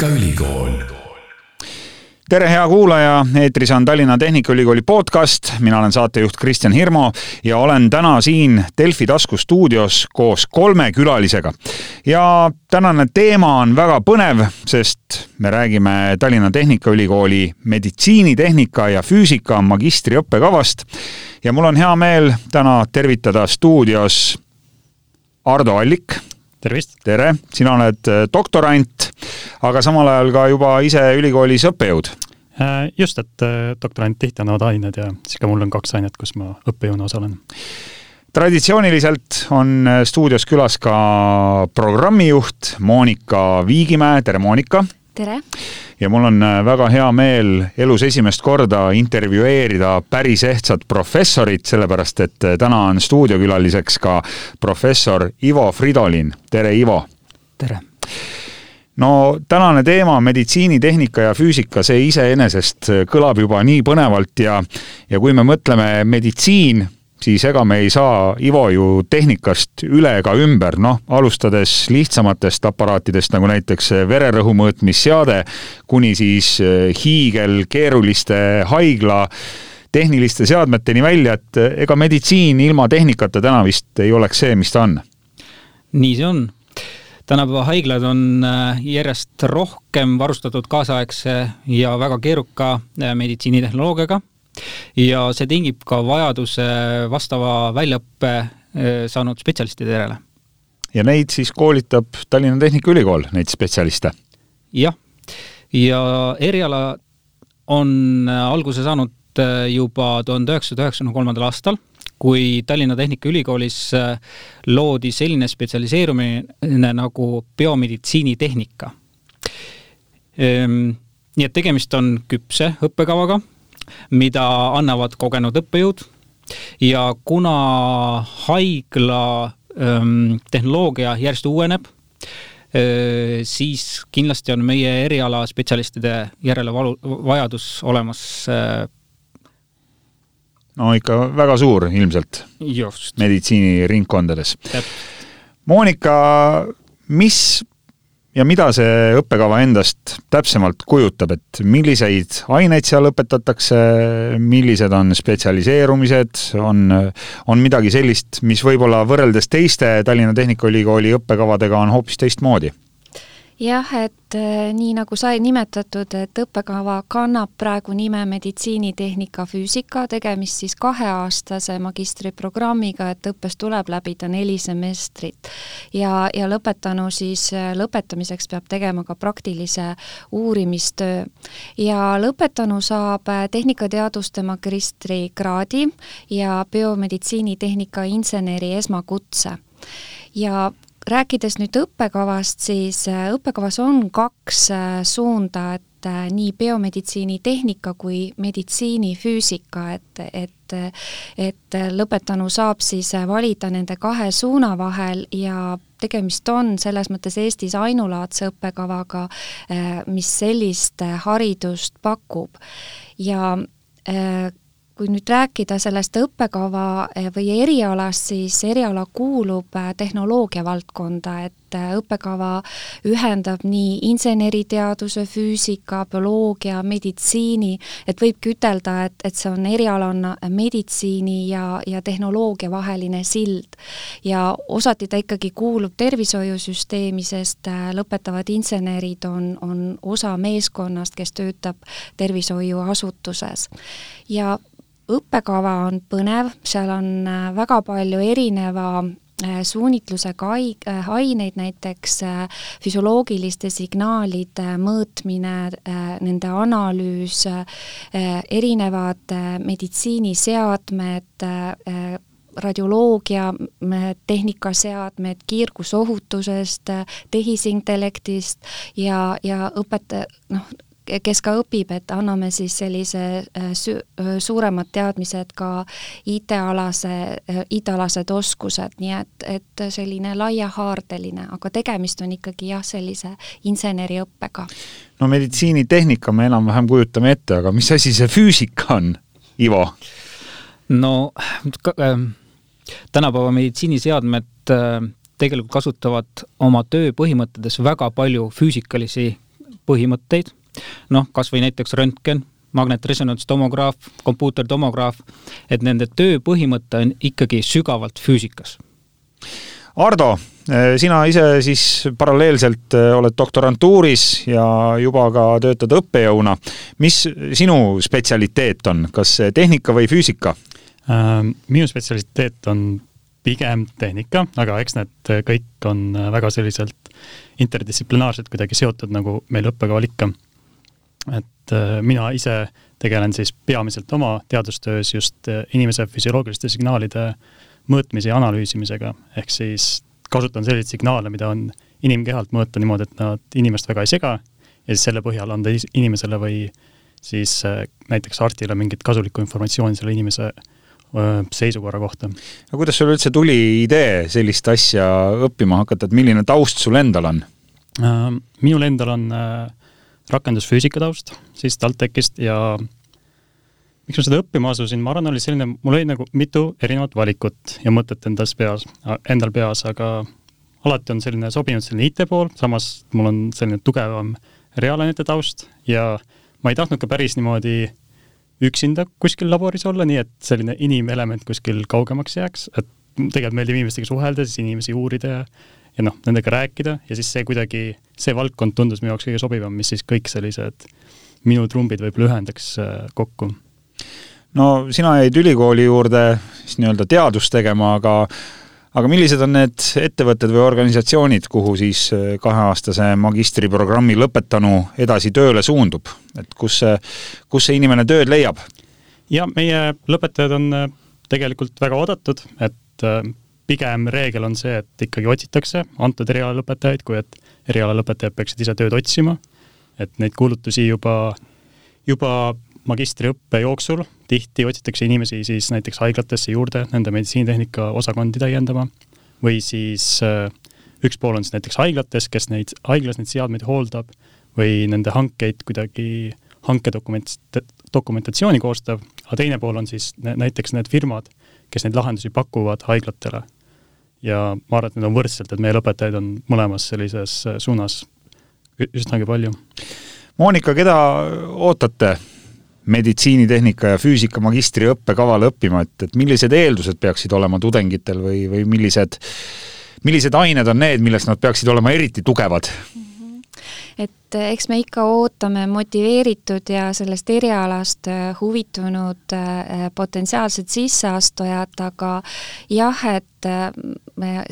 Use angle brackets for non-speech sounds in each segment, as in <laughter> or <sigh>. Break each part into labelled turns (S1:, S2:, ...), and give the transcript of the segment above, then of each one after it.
S1: Tehnikaülikool
S2: tere, hea kuulaja, eetris on Tallinna Tehnikaülikooli podcast, mina olen saatejuht Kristjan Hirmu ja olen täna siin Delfi taskustuudios koos kolme külalisega. ja tänane teema on väga põnev, sest me räägime Tallinna Tehnikaülikooli meditsiinitehnika ja füüsika magistriõppekavast. ja mul on hea meel täna tervitada stuudios Ardo Allik
S3: tervist!
S2: tere, sina oled doktorant, aga samal ajal ka juba ise ülikoolis õppejõud.
S3: Äh, just, et äh, doktorant tihti annavad ained ja siis ka mul on kaks ainet, kus ma õppejõuna osalen.
S2: traditsiooniliselt on stuudios külas ka programmijuht Monika Viigimäe, tere Monika!
S4: tere!
S2: ja mul on äh, väga hea meel elus esimest korda intervjueerida päris ehtsat professorit, sellepärast et äh, täna on stuudiokülaliseks ka professor Ivo Fridolin. tere, Ivo!
S5: tere!
S2: No tänane teema, meditsiinitehnika ja füüsika, see iseenesest kõlab juba nii põnevalt ja, ja kui me mõtleme meditsiin siis ega me ei saa, Ivo, ju tehnikast üle ega ümber, noh, alustades lihtsamatest aparaatidest, nagu näiteks vererõhu mõõtmisseade, kuni siis eh, hiigelkeeruliste haigla tehniliste seadmeteni välja, et ega meditsiin ilma tehnikata täna vist ei oleks see, mis ta on.
S5: nii see on. Tänapäeva haiglad on eh, järjest rohkem varustatud kaasaegse ja väga keeruka meditsiinitehnoloogiaga ja see tingib ka vajaduse vastava väljaõppe eh, saanud spetsialistide järele.
S2: ja neid siis koolitab Tallinna Tehnikaülikool, neid spetsialiste?
S5: jah, ja eriala on alguse saanud juba tuhande üheksasaja üheksakümne kolmandal aastal, kui Tallinna Tehnikaülikoolis eh, loodi selline spetsialiseerumine nagu biomeditsiinitehnika. Ehm, nii et tegemist on küpse õppekavaga mida annavad kogenud õppejõud ja kuna haigla ähm, tehnoloogia järjest uueneb äh,, siis kindlasti on meie eriala spetsialistide järele valu, vajadus olemas äh,
S2: no ikka väga suur ilmselt. meditsiiniringkondades. Monika, mis ja mida see õppekava endast täpsemalt kujutab, et milliseid aineid seal õpetatakse, millised on spetsialiseerumised, on, on midagi sellist, mis võib-olla võrreldes teiste Tallinna Tehnikaülikooli õppekavadega on hoopis teistmoodi?
S4: Jah, et äh, nii nagu sai nimetatud, et õppekava kannab praegu nime meditsiinitehnika füüsika, tegemist siis kaheaastase magistriprogrammiga, et õppes tuleb läbida neli semestrit. ja, ja lõpetanu siis äh, lõpetamiseks peab tegema ka praktilise uurimistöö. ja lõpetanu saab äh, tehnikateaduste magistrikraadi ja biomeditsiinitehnika inseneri esmakutse ja rääkides nüüd õppekavast, siis äh, õppekavas on kaks äh, suunda, et äh, nii biomeditsiinitehnika kui meditsiinifüüsika, et, et et lõpetanu saab siis valida nende kahe suuna vahel ja tegemist on selles mõttes Eestis ainulaadse õppekavaga, mis sellist haridust pakub. ja kui nüüd rääkida sellest õppekava eh, või erialast, siis eriala kuulub eh, tehnoloogia valdkonda, et eh, õppekava ühendab nii inseneriteaduse, füüsika, bioloogia, meditsiini, et võibki ütelda, et, et see on erialana meditsiini ja, ja tehnoloogia vaheline sild. ja osati ta ikkagi kuulub tervishoiusüsteemi, sest lõpetavad insenerid on, on osa meeskonnast, kes töötab tervishoiuasutuses. ja õppekava on põnev, seal on äh, väga palju erineva äh, suunitlusega äh, aineid, näiteks füsioloogiliste signaalide mõõtmine, nende analüüs, erinevad meditsiiniseadmed, radioloogia tehnikaseadmed kiirgusohutusest, tehisintellektist ja, ja õpetaja, noh, kes ka õpib, et anname siis sellise äh, su-, äh, suuremad teadmised ka IT-alase, äh, IT-alased oskused, nii et, et selline laiahaardeline, aga tegemist on ikkagi jah, sellise inseneriõppega.
S2: no meditsiinitehnika me enam-vähem kujutame ette, aga mis asi see füüsika on, Ivo?
S5: no ka, äh, tänapäeva meditsiiniseadmed äh, tegelikult kasutavad oma töö põhimõtetes väga palju füüsikalisi põhimõtteid, noh, kas või näiteks röntgen, magnetresonantstomograaf, kompuutertomograaf, et nende töö põhimõte on ikkagi sügavalt füüsikas.
S2: Ardo, sina ise siis paralleelselt äh, oled doktorantuuris ja juba ka töötad õppejõuna. mis sinu spetsialiteet on, kas tehnika või füüsika?
S3: Ähm, minu spetsialiteet on pigem tehnika, aga eks need kõik on väga selliselt interdistsiplinaarsed kuidagi seotud, nagu meil õppekaval ikka. Et äh, mina ise tegelen siis peamiselt oma teadustöös just äh, inimese füsioloogiliste signaalide mõõtmise ja analüüsimisega, ehk siis kasutan selliseid signaale, mida on inimkehalt mõõta niimoodi, et nad inimest väga ei sega ja siis selle põhjal anda inimesele või siis äh, näiteks arstile mingit kasulikku informatsiooni selle inimese seisukorra kohta.
S2: no kuidas sul üldse tuli idee sellist asja õppima hakata, et milline taust sul endal on?
S3: Minul endal on äh, rakendusfüüsika taust siis TalTechist ja miks ma seda õppima asusin, ma arvan, oli selline, mul oli nagu mitu erinevat valikut ja mõtet endas peas, endal peas, aga alati on selline sobinud selline IT pool, samas mul on selline tugevam reaalainete taust ja ma ei tahtnud ka päris niimoodi üksinda kuskil laboris olla, nii et selline inimelement kuskil kaugemaks jääks, et tegelikult meeldib inimestega suhelda, siis inimesi uurida ja ja noh, nendega rääkida ja siis see kuidagi, see valdkond tundus minu jaoks kõige sobivam, mis siis kõik sellised minu trumbid võib-olla ühendaks äh, kokku.
S2: no sina jäid ülikooli juurde siis nii-öelda teadust tegema, aga aga millised on need ettevõtted või organisatsioonid, kuhu siis äh, kaheaastase magistriprogrammi lõpetanu edasi tööle suundub, et kus see, kus see inimene tööd leiab?
S3: ja meie lõpetajad on äh, tegelikult väga oodatud, et pigem reegel on see, et ikkagi otsitakse antud eriala lõpetajaid, kui et eriala lõpetajad peaksid ise tööd otsima, et neid kuulutusi juba, juba magistriõppe jooksul tihti otsitakse inimesi siis näiteks haiglatesse juurde nende meditsiinitehnika osakondi täiendama või siis äh, üks pool on siis näiteks haiglates, kes neid, haiglas neid seadmeid hooldab või nende hankeid kuidagi hankedokument, dokumentatsiooni koostab, aga teine pool on siis näiteks need firmad, kes neid lahendusi pakuvad haiglatele. Ja ma arvan, et need on võrdselt, et meie lõpetajaid on mõlemas sellises äh, suunas üsnagi palju.
S2: Monika, keda ootate meditsiinitehnika ja füüsika magistriõppekavale õppima, et, et millised eeldused peaksid olema tudengitel või, või millised, millised ained on need, milles nad peaksid olema eriti tugevad?
S4: Et eks me ikka ootame motiveeritud ja sellest erialast äh, huvitunud äh, potentsiaalset sisseastujat, aga jah, et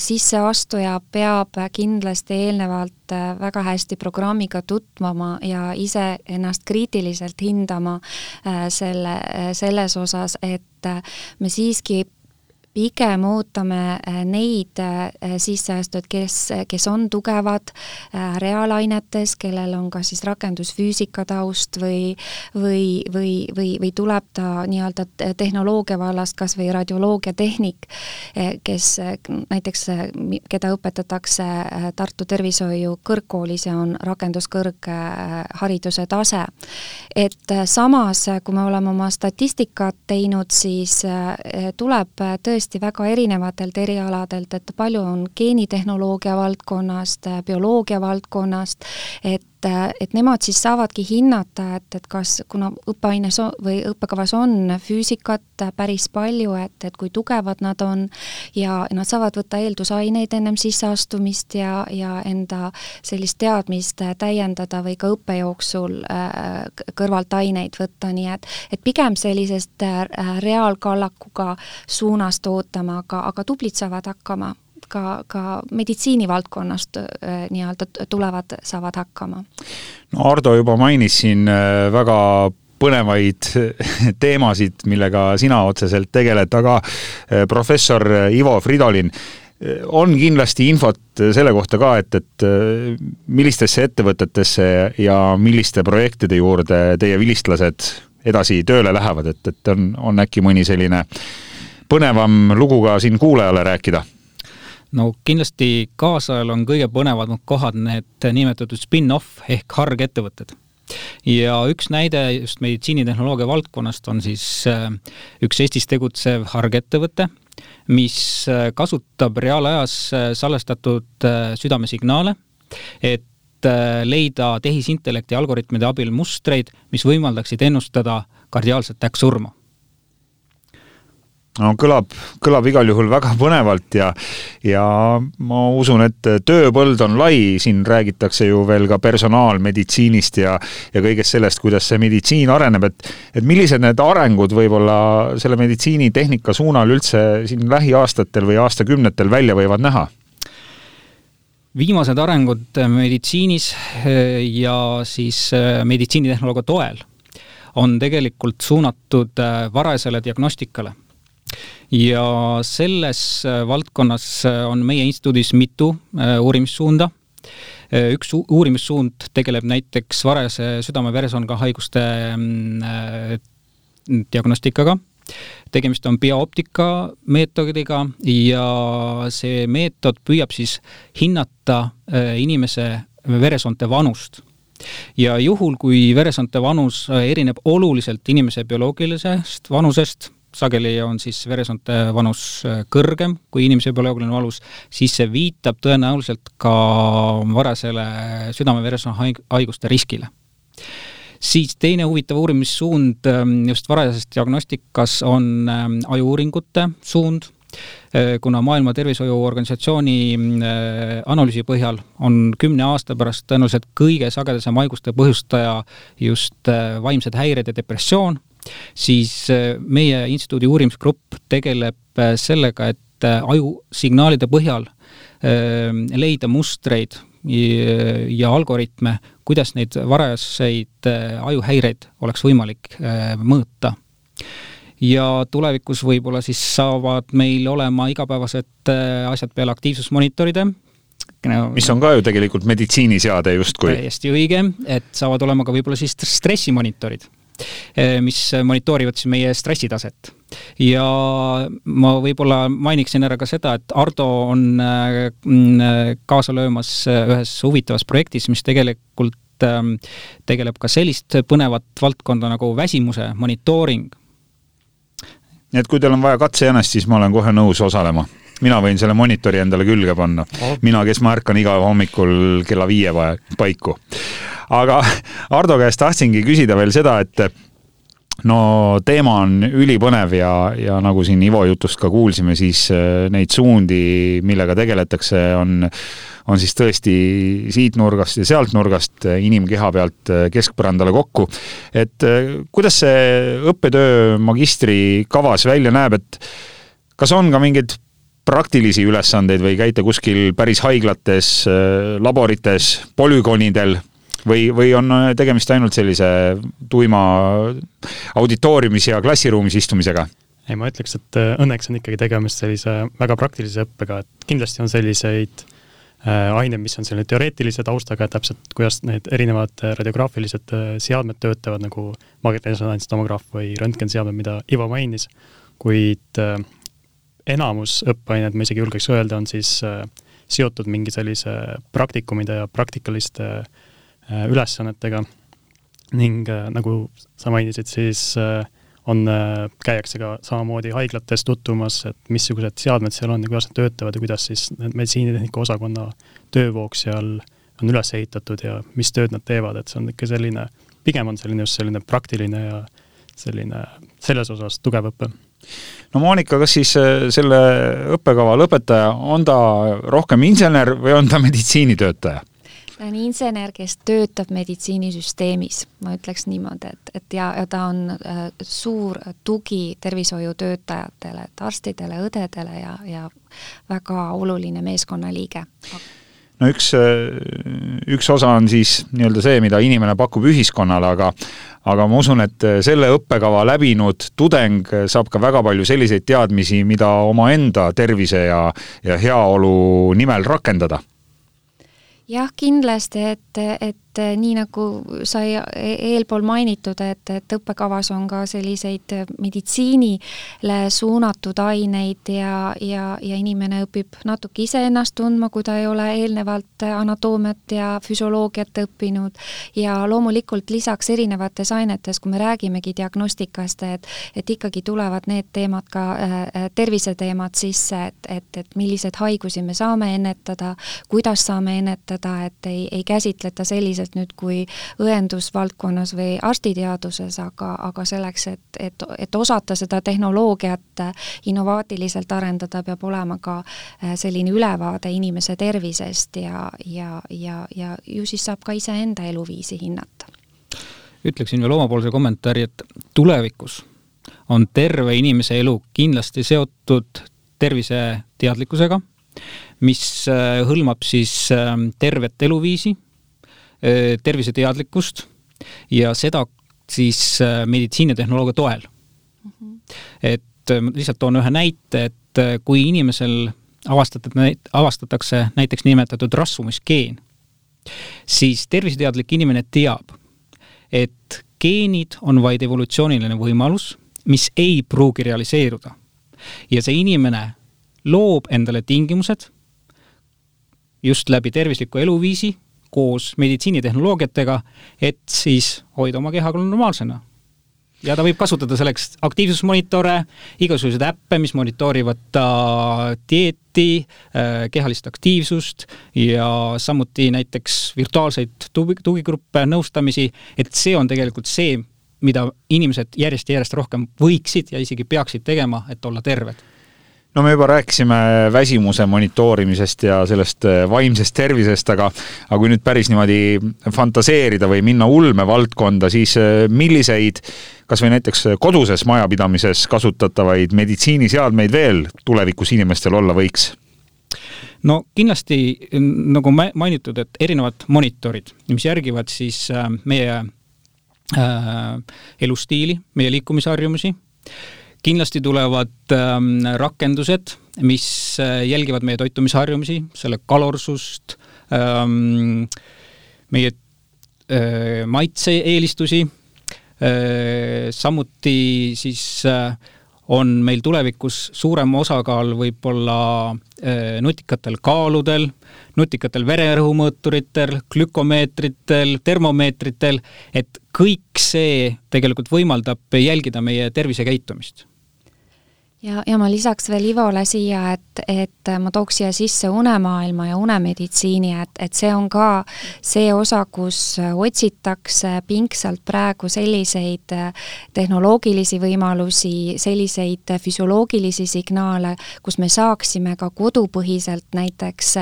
S4: sisseastuja peab kindlasti eelnevalt väga hästi programmiga tutvuma ja ise ennast kriitiliselt hindama selle, selles osas, et me siiski pigem ootame äh, neid äh, sisseastujaid, kes, kes on tugevad äh, reaalainetes, kellel on kas siis rakendusfüüsika taust või või, või, või, või tuleb ta nii-öelda tehnoloogia vallast, kas või radioloogiatehnik, kes näiteks, keda õpetatakse Tartu Tervishoiu Kõrgkoolis ja on rakenduskõrghariduse tase. et samas, kui me oleme oma statistikat teinud, siis tuleb tõesti tõesti väga erinevatelt erialadelt, et palju on geenitehnoloogia valdkonnast, bioloogia valdkonnast, et et, et nemad siis saavadki hinnata, et, et kas, kuna õppeaines või õppekavas on füüsikat päris palju, et, et kui tugevad nad on ja nad saavad võtta eeldusaineid ennem sisseastumist ja, ja enda sellist teadmist täiendada või ka õppe jooksul äh, kõrvalt aineid võtta, nii et, et pigem sellisest äh, reaalkallakuga suunast ootama, aga, aga tublid saavad hakkama ka, ka meditsiinivaldkonnast äh, nii-öelda tulevad, saavad hakkama.
S2: no Ardo juba mainis siin äh, väga põnevaid <laughs> teemasid, millega sina otseselt tegeled, aga äh, professor Ivo Fridolin, on kindlasti infot selle kohta ka, et, et millistesse ettevõtetesse ja milliste projektide juurde teie vilistlased edasi tööle lähevad, et, et on, on äkki mõni selline põnevam lugu ka siin kuulajale rääkida
S5: no kindlasti kaasajal on kõige põnevamad kohad need nimetatud spin-off ehk hargettevõtted. ja üks näide just meditsiinitehnoloogia valdkonnast on siis äh, üks Eestis tegutsev hargettevõte, mis äh, kasutab reaalajas äh, salvestatud südamesignaale, et leida tehisintellekti algoritmide abil mustreid, mis võimaldaksid ennustada kardiaalset äkksurma
S2: no kõlab, kõlab igal juhul väga põnevalt ja, ja ma usun, et tööpõld on lai, siin räägitakse ju veel ka personaalmeditsiinist ja, ja kõigest sellest, kuidas see meditsiin areneb, et, et millised need arengud võib-olla selle meditsiinitehnika suunal üldse siin lähiaastatel või aastakümnetel välja võivad näha?
S5: viimased arengud meditsiinis eh, ja siis eh, meditsiinitehnoloogia toel on tegelikult suunatud eh, varajasele diagnostikale ja selles äh, valdkonnas äh, on meie instituudis mitu äh, uurimissuunda. üks uurimissuund tegeleb näiteks varajase südame-veresoonkonna haiguste mm, diagnostikaga tegemist on biooptika meetodiga ja see meetod püüab siis hinnata inimese veresoonte vanust. ja juhul, kui veresoonte vanus erineb oluliselt inimese bioloogilisest vanusest, sageli on siis veresoonte vanus äh, kõrgem kui inimese bioloogiline vanus, siis see viitab tõenäoliselt ka varasele südame-veresoonkonna haiguste riskile. Siis teine huvitav uurimissuund ähm, just varajases diagnostikas on ähm, ajuuuringute suund, äh, kuna Maailma Tervishoiuorganisatsiooni äh, analüüsi põhjal on kümne aasta pärast tõenäoliselt kõige sagedasem haiguste põhjustaja just vaimsed häired ja depressioon siis äh, meie instituudi uurimisgrupp tegeleb äh, sellega, et äh, ajusignaalide põhjal leida mustreid ja algoritme, kuidas neid varajaseid ajuhäireid oleks võimalik mõõta ja tulevikus võib-olla siis saavad meil olema igapäevased asjad peale aktiivsusmonitoride.
S2: mis on ka ju tegelikult meditsiiniseade justkui.
S5: täiesti õige, et saavad olema ka võib-olla siis stressimonitorid mis monitoorivad siis meie stressitaset. ja ma võib-olla mainiksin ära ka seda, et Ardo on mm, kaasa löömas ühes huvitavas projektis, mis tegelikult tegeleb ka sellist põnevat valdkonda nagu väsimuse monitooring.
S2: nii et kui teil on vaja katsejänest, siis ma olen kohe nõus osalema mina võin selle monitori endale külge panna oh.. mina, kes ma ärkan iga hommikul kella viie paiku. Aga Ardo käest tahtsingi küsida veel seda, et no teema on ülipõnev ja, ja nagu siin Ivo jutust ka kuulsime, siis äh, neid suundi, millega tegeletakse, on, on siis tõesti siit nurgast ja sealt nurgast äh, inimkeha pealt äh, keskpõrandale kokku. et kuidas see õppetöö magistrikavas välja näeb, et kas on ka mingeid praktilisi ülesandeid või käite kuskil päris haiglates, laborites, polügoonidel või, või on tegemist ainult sellise tuima auditooriumis ja klassiruumis istumisega?
S3: ei, ma ütleks, et õnneks on ikkagi tegemist sellise väga praktilise õppega, et kindlasti on selliseid äh, aineid, mis on selline teoreetilise taustaga, et täpselt kuidas need erinevad radiograafilised äh, seadmed töötavad, nagu magnetresonantstomograaf või röntgenseadmed, mida Ivo mainis, kuid äh, enamus õppeained, ma isegi julgeks öelda, on siis äh, seotud mingi sellise praktikumide ja praktikaliste äh, ülesannetega ning äh, nagu sa mainisid, siis on, käiakse ka samamoodi haiglates tutvumas, et missugused seadmed seal on ja kuidas nad töötavad ja kuidas siis meditsiinitehnika osakonna töövoog seal on üles ehitatud ja mis tööd nad teevad, et see on ikka selline, pigem on selline just selline praktiline ja selline selles osas tugev õpe
S2: no Monika, kas siis äh, selle õppekava lõpetaja, on ta rohkem insener või on ta meditsiinitöötaja?
S4: Ta on insener, kes töötab meditsiinisüsteemis, ma ütleks niimoodi, et, et ja, ja ta on äh, suur tugi tervishoiutöötajatele, et arstidele, õdedele ja, ja väga oluline meeskonnaliige.
S2: No üks, üks osa on siis nii-öelda see, mida inimene pakub ühiskonnale, aga aga ma usun, et selle õppekava läbinud tudeng saab ka väga palju selliseid teadmisi, mida omaenda tervise ja, ja heaolu nimel rakendada
S4: jah, kindlasti, et, et eh, nii nagu sai e-, eelpool mainitud, et, et õppekavas on ka selliseid meditsiinile suunatud aineid ja, ja, ja inimene õpib natuke iseennast tundma, kui ta ei ole eelnevalt anatoomiat ja füsioloogiat õppinud. Ja loomulikult lisaks erinevates ainetes, kui me räägimegi diagnostikast, et et ikkagi tulevad need teemad ka äh,, terviseteemad sisse, et, et, et milliseid haigusi me saame ennetada, kuidas saame ennetada, et ei, ei käsitleta selliselt nüüd kui õendusvaldkonnas või arstiteaduses, aga, aga selleks, et, et, et osata seda tehnoloogiat innovaatiliselt arendada, peab olema ka äh, selline ülevaade inimese tervisest ja, ja, ja, ja ju siis saab ka iseenda eluviisi hinnata.
S5: ütleksin veel omapoolse kommentaari, et tulevikus on terve inimese elu kindlasti seotud terviseteadlikkusega mis äh, hõlmab siis tervet eluviisi, terviseteadlikkust ja seda siis meditsiinitehnoloogia toel mm. -hmm. et lihtsalt toon ühe näite, et kui inimesel avastatud, avastatakse näiteks nimetatud rasvumisgeen, siis terviseteadlik inimene teab, et geenid on vaid evolutsiooniline võimalus, mis ei pruugi realiseeruda. ja see inimene loob endale tingimused just läbi tervisliku eluviisi koos meditsiinitehnoloogiatega, et siis hoida oma keha normaalsena. ja ta võib kasutada selleks aktiivsusmonitore, igasuguseid äppe, mis monitoorivad ta dieeti, äh, kehalist aktiivsust ja samuti näiteks virtuaalseid tugi, tugigruppe, nõustamisi, et see on tegelikult see, mida inimesed järjest ja järjest rohkem võiksid ja isegi peaksid tegema, et olla terved
S2: no me juba rääkisime väsimuse monitoorimisest ja sellest äh, vaimsest tervisest, aga aga kui nüüd päris niimoodi fantaseerida või minna ulmevaldkonda, siis äh, milliseid kas või näiteks koduses majapidamises kasutatavaid meditsiiniseadmeid veel tulevikus inimestel olla võiks?
S5: no kindlasti, nagu mainitud, et erinevad monitorid, mis järgivad siis äh, meie äh, elustiili, meie liikumisharjumusi kindlasti tulevad ähm, rakendused, mis äh, jälgivad meie toitumisharjumusi, selle kalorsust ähm,, meie äh, maitse-eelistusi äh,, samuti siis äh, on meil tulevikus suurem osakaal võib-olla äh, nutikatel kaaludel, nutikatel vererõhumõõturitel, glükomeetritel, termomeetritel, et kõik see tegelikult võimaldab jälgida meie tervisekäitumist
S4: ja, ja ma lisaks veel Ivole siia, et, et ma tooks siia sisse unemaailma ja unemeditsiini, et, et see on ka see osa, kus otsitakse pingsalt praegu selliseid tehnoloogilisi võimalusi, selliseid füsioloogilisi signaale, kus me saaksime ka kodupõhiselt näiteks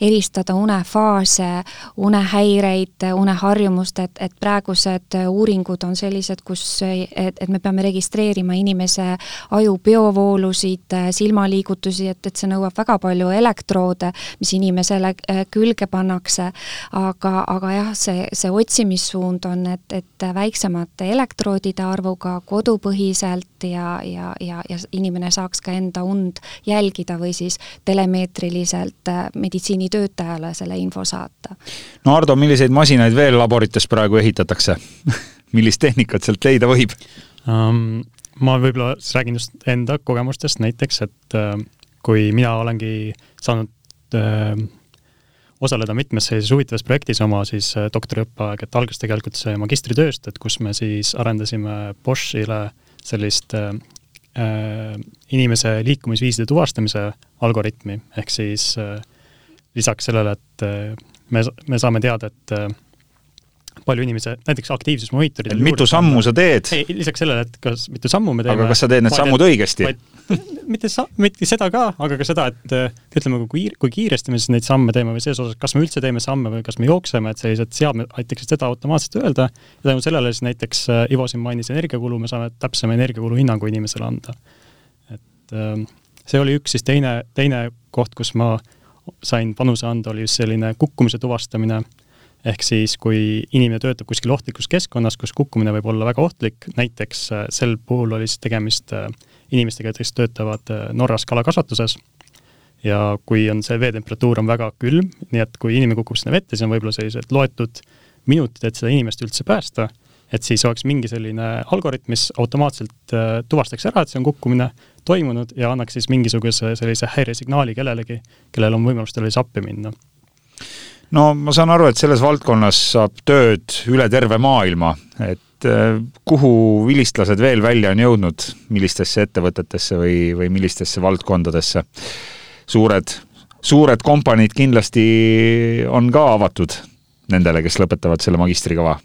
S4: eristada unefaase, unehäireid, uneharjumust, et, et praegused uuringud on sellised, kus, et, et me peame registreerima inimese aju biovoogu, peavoolusid, äh, silmaliigutusi, et, et see nõuab väga palju elektroode, mis inimesele äh, külge pannakse, aga, aga jah, see, see otsimissuund on, et, et väiksemate elektroodide arvuga kodupõhiselt ja, ja, ja, ja inimene saaks ka enda und jälgida või siis telemeetriliselt äh, meditsiinitöötajale selle info saata.
S2: no Ardo, milliseid masinaid veel laborites praegu ehitatakse <laughs> millist tehnikat sealt leida võib um,?
S3: Ma võib-olla räägin just enda kogemustest näiteks, et äh, kui mina olengi saanud äh, osaleda mitmes sellises huvitavas projektis oma siis äh, doktoriõppeaeg, et algas tegelikult see magistritööst, et kus me siis arendasime Boschile sellist äh, äh, inimese liikumisviiside tuvastamise algoritmi, ehk siis äh, lisaks sellele, et äh, me, me saame teada, et äh, palju inimese, näiteks aktiivsusmonitoridel
S2: mitu sammu sa teed?
S3: ei, lisaks sellele, et kas mitu sammu me teeme
S2: aga kas sa teed need sammud õigesti? <laughs>
S3: mitte sa-, mitte seda ka, aga ka seda, et ütleme, kui, kui kiiresti me siis neid samme teeme või selles osas, kas me üldse teeme samme või kas me jookseme, et sellised seadmed aitaksid seda automaatselt öelda ja tänu sellele siis näiteks äh, Ivo siin mainis energiakulu, me saame täpsema energiakulu hinnangu inimesele anda. et ähm, see oli üks siis teine, teine koht, kus ma sain panuse anda, oli just selline kukkumise tuvastamine ehk siis, kui inimene töötab kuskil ohtlikus keskkonnas, kus kukkumine võib olla väga ohtlik, näiteks äh, sel puhul oli siis tegemist äh, inimestega, kes töötavad äh, Norras kalakasvatuses. Ja kui on see veetemperatuur on väga külm, nii et kui inimene kukub sinna vette, siis on võib-olla sellised loetud minutid, et seda inimest üldse päästa, et siis oleks mingi selline algoritm, mis automaatselt tuvastaks ära, et see on kukkumine toimunud ja annaks siis mingisuguse sellise häiresignaali kellelegi, kellel on võimalus talle siis appi minna
S2: no ma saan aru, et selles valdkonnas saab tööd üle terve maailma, et äh, kuhu vilistlased veel välja on jõudnud, millistesse ettevõtetesse või, või millistesse valdkondadesse? suured, suured kompaniid kindlasti on ka avatud nendele, kes lõpetavad selle magistrikava?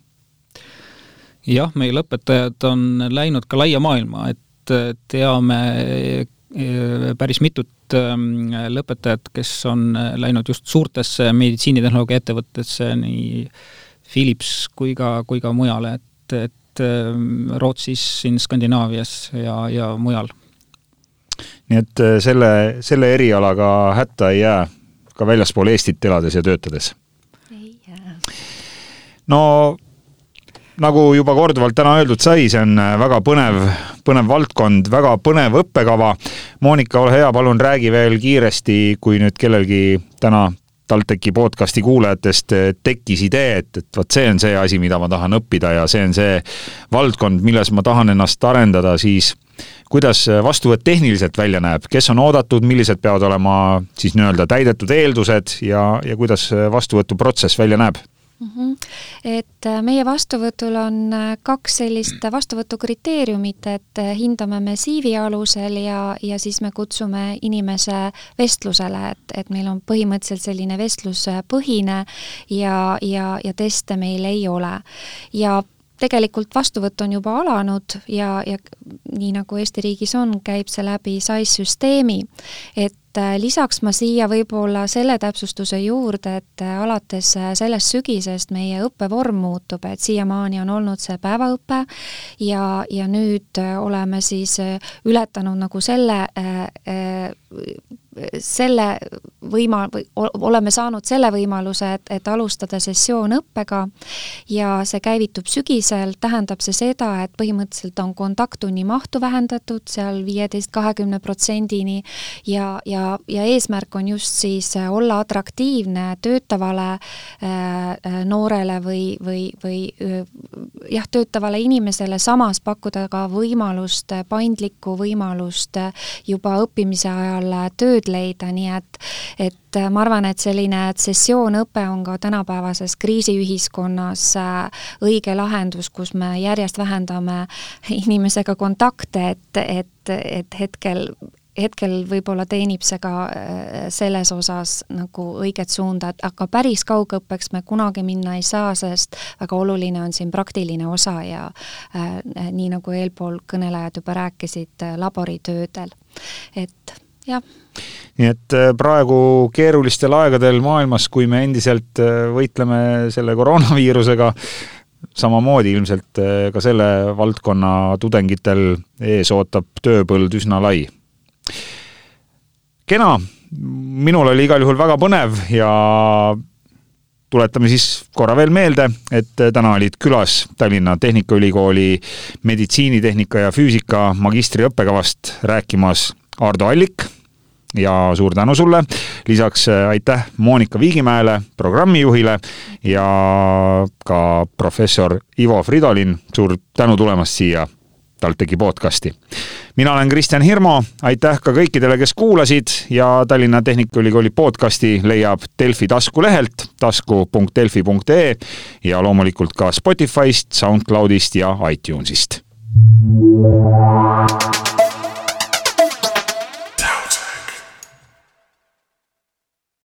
S5: jah, meie lõpetajad on läinud ka laia maailma, et teame e, päris mitut ähm, lõpetajat, kes on läinud just suurtesse meditsiinitehnoloogia ettevõtetesse, nii Philips kui ka, kui ka mujale, et, et ähm, Rootsis, siin Skandinaavias ja, ja mujal.
S2: nii et äh, selle, selle erialaga hätta ei jää ka väljaspool Eestit elades ja töötades?
S4: ei jää.
S2: no nagu juba korduvalt täna öeldud sai, see on äh, väga põnev, põnev valdkond, väga põnev õppekava. Monika, ole hea, palun räägi veel kiiresti, kui nüüd kellelgi täna TalTechi podcasti kuulajatest äh, tekkis idee, et, et vot see on see asi, mida ma tahan õppida ja see on see valdkond, milles ma tahan ennast arendada, siis kuidas vastuvõtt tehniliselt välja näeb, kes on oodatud, millised peavad olema siis nii-öelda täidetud eeldused ja, ja kuidas vastuvõtuprotsess välja näeb?
S4: Mm. -hmm. et äh, meie vastuvõtul on äh, kaks sellist vastuvõtukriteeriumit, et äh, hindame me CV alusel ja, ja siis me kutsume inimese vestlusele, et, et meil on põhimõtteliselt selline vestluspõhine ja, ja, ja teste meil ei ole. ja tegelikult vastuvõtt on juba alanud ja, ja nii nagu Eesti riigis on, käib see läbi SAIS süsteemi, et lisaks ma siia võib-olla selle täpsustuse juurde, et äh, alates äh, sellest sügisest meie õppevorm muutub, et siiamaani on olnud see päevaõpe ja, ja nüüd oleme siis ületanud nagu selle selle võima-, või oleme saanud selle võimaluse, et, et alustada sessioon õppega ja see käivitub sügisel, tähendab see seda, et põhimõtteliselt on kontakttunni mahtu vähendatud seal viieteist, kahekümne protsendini ja, ja, ja eesmärk on just siis olla atraktiivne töötavale äh, noorele või, või, või äh, jah, töötavale inimesele, samas pakkuda ka võimalust, paindlikku võimalust juba õppimise ajal tööd leida, nii et et äh, ma arvan, et selline sessioonõpe on ka tänapäevases kriisiühiskonnas äh, õige lahendus, kus me järjest vähendame inimesega kontakte, et, et, et hetkel hetkel võib-olla teenib see ka äh, selles osas nagu õiget suunda, et aga päris kaugõppeks me kunagi minna ei saa, sest väga oluline on siin praktiline osa ja äh, nii nagu eelpool kõnelejad juba rääkisid, laboritöödel. et jah
S2: nii et äh, praegu keerulistel aegadel maailmas, kui me endiselt äh, võitleme selle koroonaviirusega, samamoodi ilmselt äh, ka selle valdkonna tudengitel ees ootab tööpõld üsna lai. Kena, minul oli igal juhul väga põnev ja tuletame siis korra veel meelde, et täna olid külas Tallinna Tehnikaülikooli meditsiinitehnika ja füüsika magistriõppekavast rääkimas Ardo Allik. Ja suur tänu sulle. lisaks äh, aitäh Monika Viigimäele, programmijuhile ja ka professor Ivo Fridolin, suur tänu tulemast siia TalTechi podcasti. mina olen Kristjan Hirmu, aitäh ka kõikidele, kes kuulasid ja Tallinna Tehnikaülikooli podcasti leiab Delfi taskulehelt tasku.delfi.ee ja loomulikult ka Spotify'st, SoundCloud'ist ja iTunes'ist.